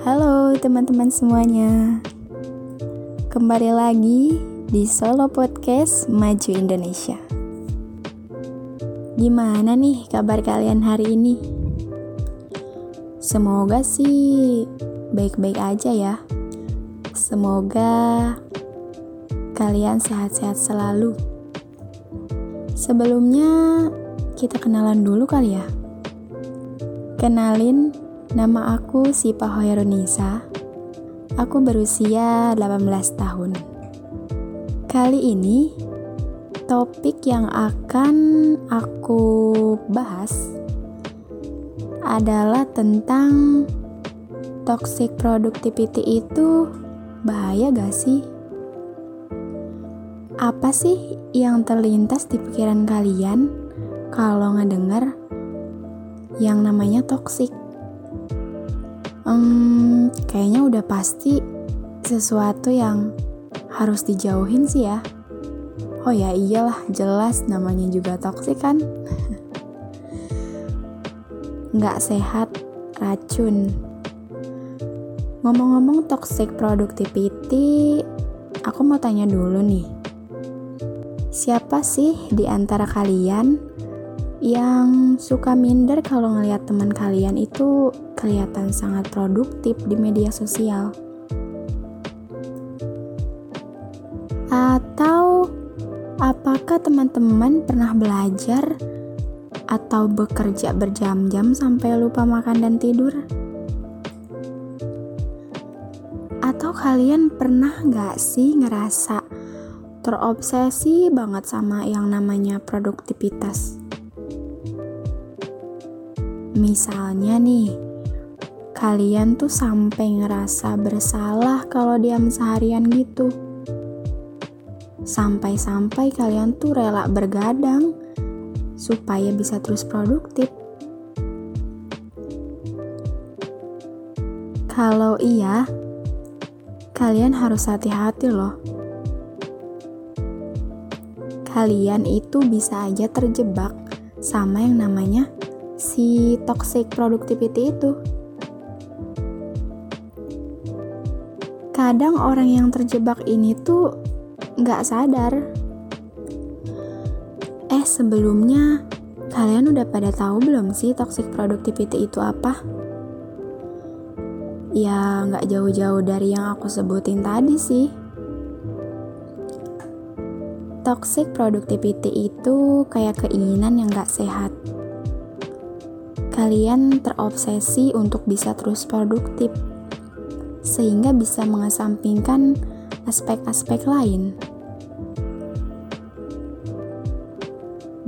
Halo teman-teman semuanya. Kembali lagi di Solo Podcast Maju Indonesia. Gimana nih kabar kalian hari ini? Semoga sih baik-baik aja ya. Semoga kalian sehat-sehat selalu. Sebelumnya kita kenalan dulu kali ya. Kenalin, nama aku Sipa Hoirunisa. Aku berusia 18 tahun. Kali ini, topik yang akan aku bahas adalah tentang toxic productivity itu bahaya gak sih? Apa sih yang terlintas di pikiran kalian kalau ngedenger yang namanya toxic. Hmm, kayaknya udah pasti sesuatu yang harus dijauhin sih ya. Oh ya iyalah, jelas namanya juga toxic kan. Nggak sehat, racun. Ngomong-ngomong toxic productivity, aku mau tanya dulu nih. Siapa sih di antara kalian yang suka minder kalau ngelihat teman kalian itu kelihatan sangat produktif di media sosial. Atau apakah teman-teman pernah belajar atau bekerja berjam-jam sampai lupa makan dan tidur? Atau kalian pernah gak sih ngerasa terobsesi banget sama yang namanya produktivitas? Misalnya nih, kalian tuh sampai ngerasa bersalah kalau diam seharian gitu. Sampai-sampai kalian tuh rela bergadang supaya bisa terus produktif. Kalau iya, kalian harus hati-hati loh. Kalian itu bisa aja terjebak sama yang namanya si toxic productivity itu. Kadang orang yang terjebak ini tuh nggak sadar. Eh sebelumnya kalian udah pada tahu belum sih toxic productivity itu apa? Ya nggak jauh-jauh dari yang aku sebutin tadi sih. Toxic productivity itu kayak keinginan yang gak sehat kalian terobsesi untuk bisa terus produktif, sehingga bisa mengesampingkan aspek-aspek lain.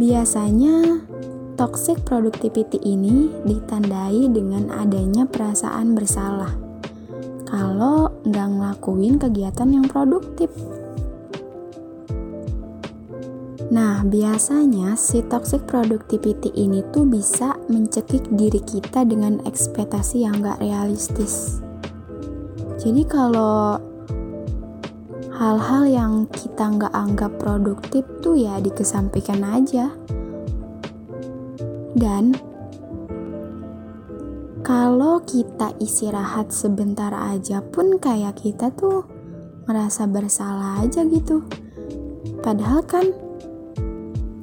Biasanya, toxic productivity ini ditandai dengan adanya perasaan bersalah kalau nggak ngelakuin kegiatan yang produktif. Nah, biasanya si toxic productivity ini tuh bisa mencekik diri kita dengan ekspektasi yang gak realistis. Jadi kalau hal-hal yang kita nggak anggap produktif tuh ya dikesampingkan aja. Dan kalau kita istirahat sebentar aja pun kayak kita tuh merasa bersalah aja gitu. Padahal kan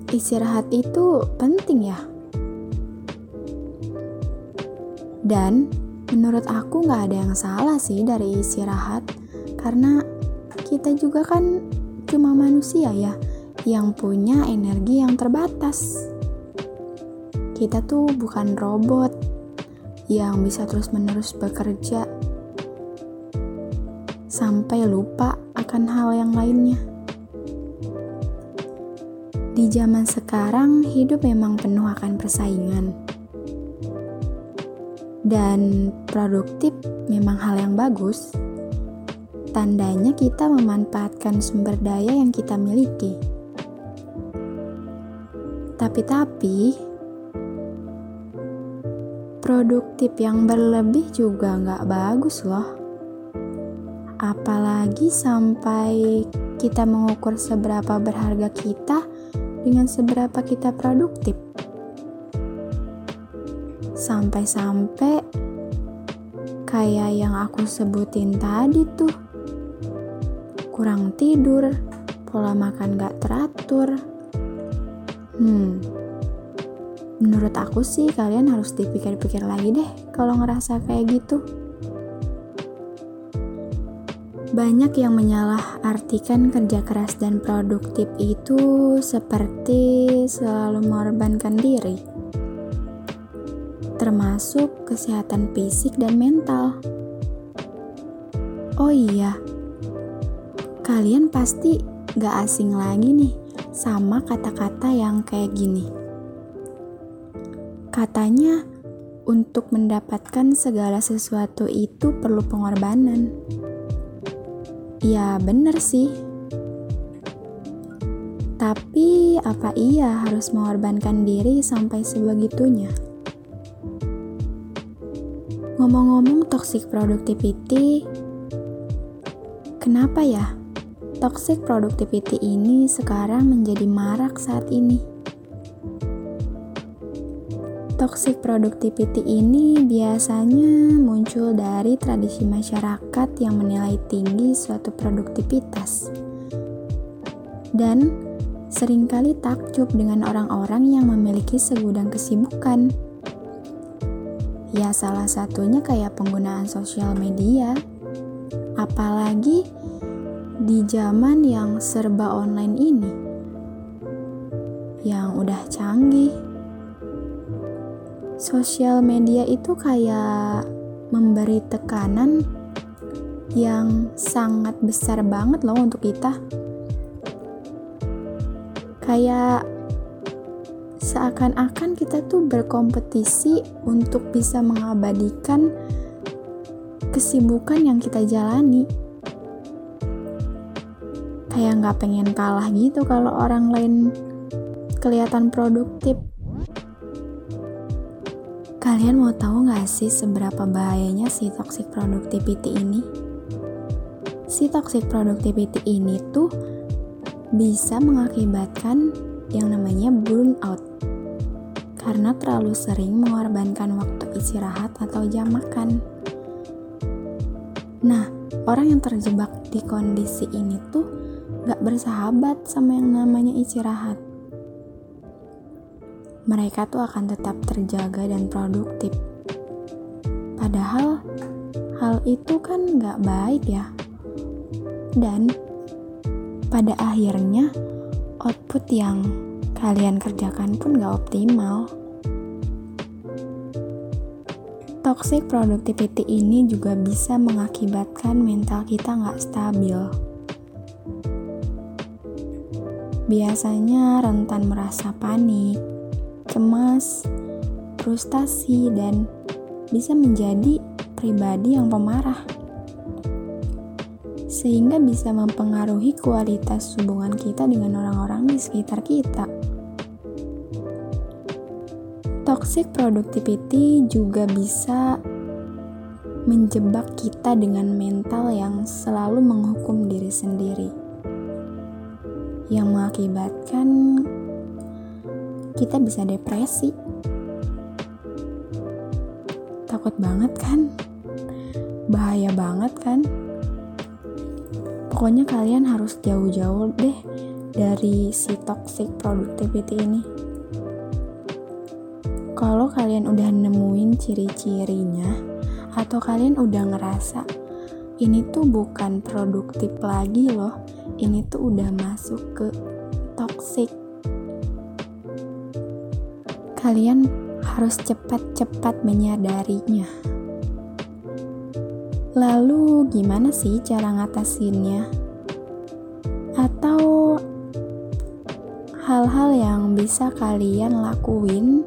istirahat itu penting ya. Dan menurut aku nggak ada yang salah sih dari istirahat, karena kita juga kan cuma manusia ya, yang punya energi yang terbatas. Kita tuh bukan robot yang bisa terus-menerus bekerja sampai lupa akan hal yang lainnya. Di zaman sekarang, hidup memang penuh akan persaingan, dan produktif memang hal yang bagus. Tandanya kita memanfaatkan sumber daya yang kita miliki. Tapi-tapi, produktif yang berlebih juga nggak bagus loh. Apalagi sampai kita mengukur seberapa berharga kita dengan seberapa kita produktif. Sampai-sampai Kayak yang aku sebutin tadi tuh. Kurang tidur, pola makan gak teratur. Hmm, menurut aku sih kalian harus dipikir-pikir lagi deh kalau ngerasa kayak gitu. Banyak yang menyalah artikan kerja keras dan produktif itu seperti selalu mengorbankan diri termasuk kesehatan fisik dan mental. Oh iya, kalian pasti gak asing lagi nih sama kata-kata yang kayak gini. Katanya, untuk mendapatkan segala sesuatu itu perlu pengorbanan. Ya, bener sih. Tapi, apa iya harus mengorbankan diri sampai sebegitunya? Ngomong-ngomong toxic productivity, kenapa ya toxic productivity ini sekarang menjadi marak saat ini? Toxic productivity ini biasanya muncul dari tradisi masyarakat yang menilai tinggi suatu produktivitas. Dan sering kali takjub dengan orang-orang yang memiliki segudang kesibukan Ya salah satunya kayak penggunaan sosial media. Apalagi di zaman yang serba online ini. Yang udah canggih. Sosial media itu kayak memberi tekanan yang sangat besar banget loh untuk kita. Kayak seakan-akan kita tuh berkompetisi untuk bisa mengabadikan kesibukan yang kita jalani. Kayak nggak pengen kalah gitu kalau orang lain kelihatan produktif. Kalian mau tahu nggak sih seberapa bahayanya si toxic productivity ini? Si toxic productivity ini tuh bisa mengakibatkan yang namanya burnout karena terlalu sering mengorbankan waktu istirahat atau jam makan. Nah, orang yang terjebak di kondisi ini tuh gak bersahabat sama yang namanya istirahat. Mereka tuh akan tetap terjaga dan produktif. Padahal hal itu kan gak baik ya. Dan pada akhirnya output yang kalian kerjakan pun gak optimal. Toxic productivity ini juga bisa mengakibatkan mental kita nggak stabil. Biasanya rentan merasa panik, cemas, frustasi, dan bisa menjadi pribadi yang pemarah. Sehingga bisa mempengaruhi kualitas hubungan kita dengan orang-orang di sekitar kita. Toxic productivity juga bisa menjebak kita dengan mental yang selalu menghukum diri sendiri, yang mengakibatkan kita bisa depresi. Takut banget kan? Bahaya banget kan? Pokoknya kalian harus jauh-jauh deh dari si toxic productivity ini kalau kalian udah nemuin ciri-cirinya atau kalian udah ngerasa ini tuh bukan produktif lagi loh ini tuh udah masuk ke toxic kalian harus cepat-cepat menyadarinya lalu gimana sih cara ngatasinnya atau hal-hal yang bisa kalian lakuin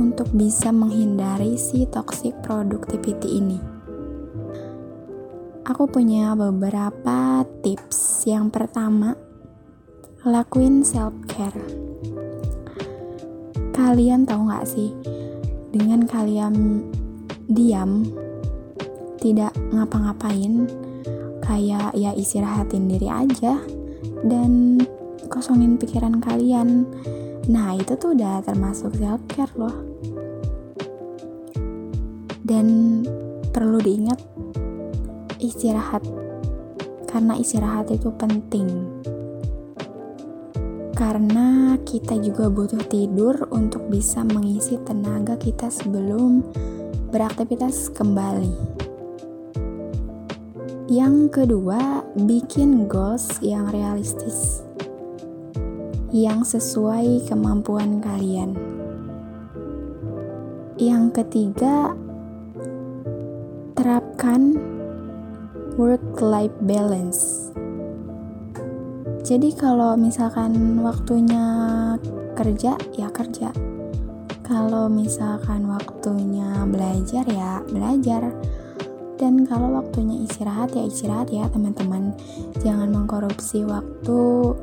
untuk bisa menghindari si toxic productivity ini. Aku punya beberapa tips. Yang pertama, lakuin self care. Kalian tahu gak sih, dengan kalian diam, tidak ngapa-ngapain, kayak ya istirahatin diri aja dan kosongin pikiran kalian. Nah, itu tuh udah termasuk self care loh. Dan perlu diingat istirahat. Karena istirahat itu penting karena kita juga butuh tidur untuk bisa mengisi tenaga kita sebelum beraktivitas kembali. Yang kedua, bikin goals yang realistis, yang sesuai kemampuan kalian. Yang ketiga, terapkan work-life balance. Jadi, kalau misalkan waktunya kerja, ya kerja. Kalau misalkan waktunya belajar, ya belajar. Dan kalau waktunya istirahat ya istirahat ya teman-teman. Jangan mengkorupsi waktu.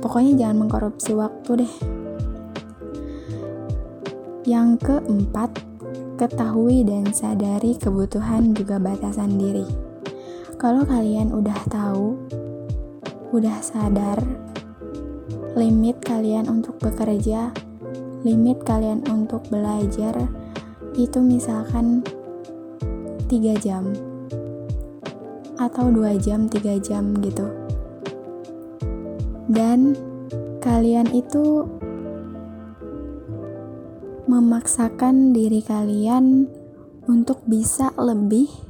Pokoknya jangan mengkorupsi waktu deh. Yang keempat ketahui dan sadari kebutuhan juga batasan diri kalau kalian udah tahu udah sadar limit kalian untuk bekerja limit kalian untuk belajar itu misalkan 3 jam atau 2 jam, 3 jam gitu. Dan kalian itu memaksakan diri kalian untuk bisa lebih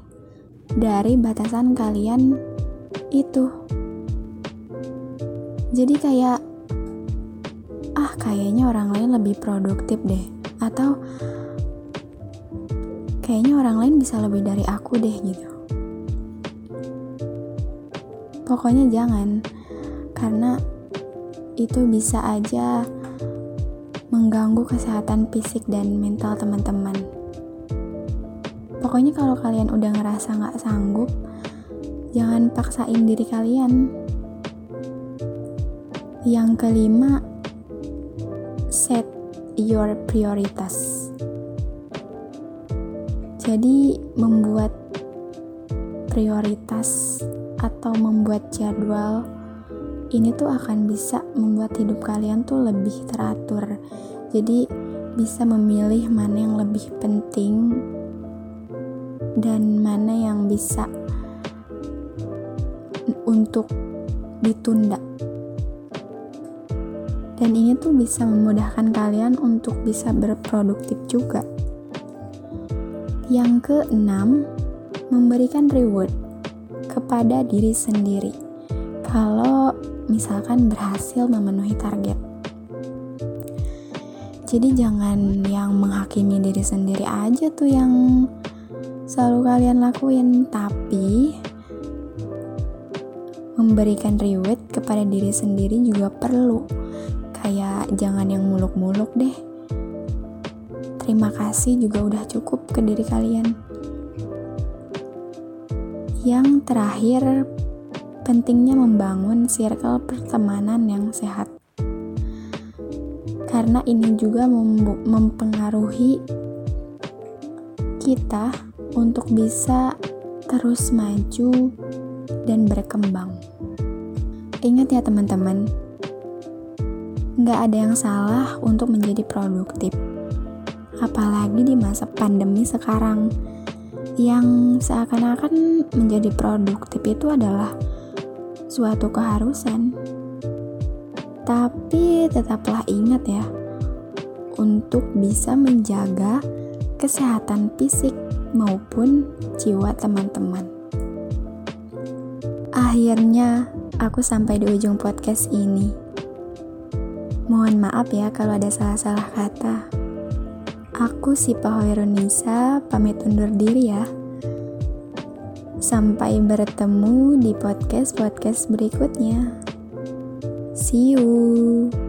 dari batasan kalian itu. Jadi kayak ah kayaknya orang lain lebih produktif deh atau kayaknya orang lain bisa lebih dari aku deh gitu. Pokoknya jangan, karena itu bisa aja mengganggu kesehatan fisik dan mental teman-teman. Pokoknya kalau kalian udah ngerasa nggak sanggup, jangan paksain diri kalian. Yang kelima, set your prioritas. Jadi, membuat prioritas atau membuat jadwal ini tuh akan bisa membuat hidup kalian tuh lebih teratur. Jadi, bisa memilih mana yang lebih penting dan mana yang bisa untuk ditunda. Dan ini tuh bisa memudahkan kalian untuk bisa berproduktif juga. Yang keenam, memberikan reward kepada diri sendiri. Kalau misalkan berhasil memenuhi target. Jadi jangan yang menghakimi diri sendiri aja tuh yang selalu kalian lakuin, tapi memberikan reward kepada diri sendiri juga perlu. Kayak jangan yang muluk-muluk deh terima kasih juga udah cukup ke diri kalian. Yang terakhir, pentingnya membangun circle pertemanan yang sehat. Karena ini juga mempengaruhi kita untuk bisa terus maju dan berkembang. Ingat ya teman-teman, nggak ada yang salah untuk menjadi produktif apalagi di masa pandemi sekarang yang seakan-akan menjadi produktif itu adalah suatu keharusan. Tapi tetaplah ingat ya, untuk bisa menjaga kesehatan fisik maupun jiwa teman-teman. Akhirnya, aku sampai di ujung podcast ini. Mohon maaf ya kalau ada salah-salah kata. Aku si Pahoirunisa pamit undur diri ya. Sampai bertemu di podcast-podcast berikutnya. See you.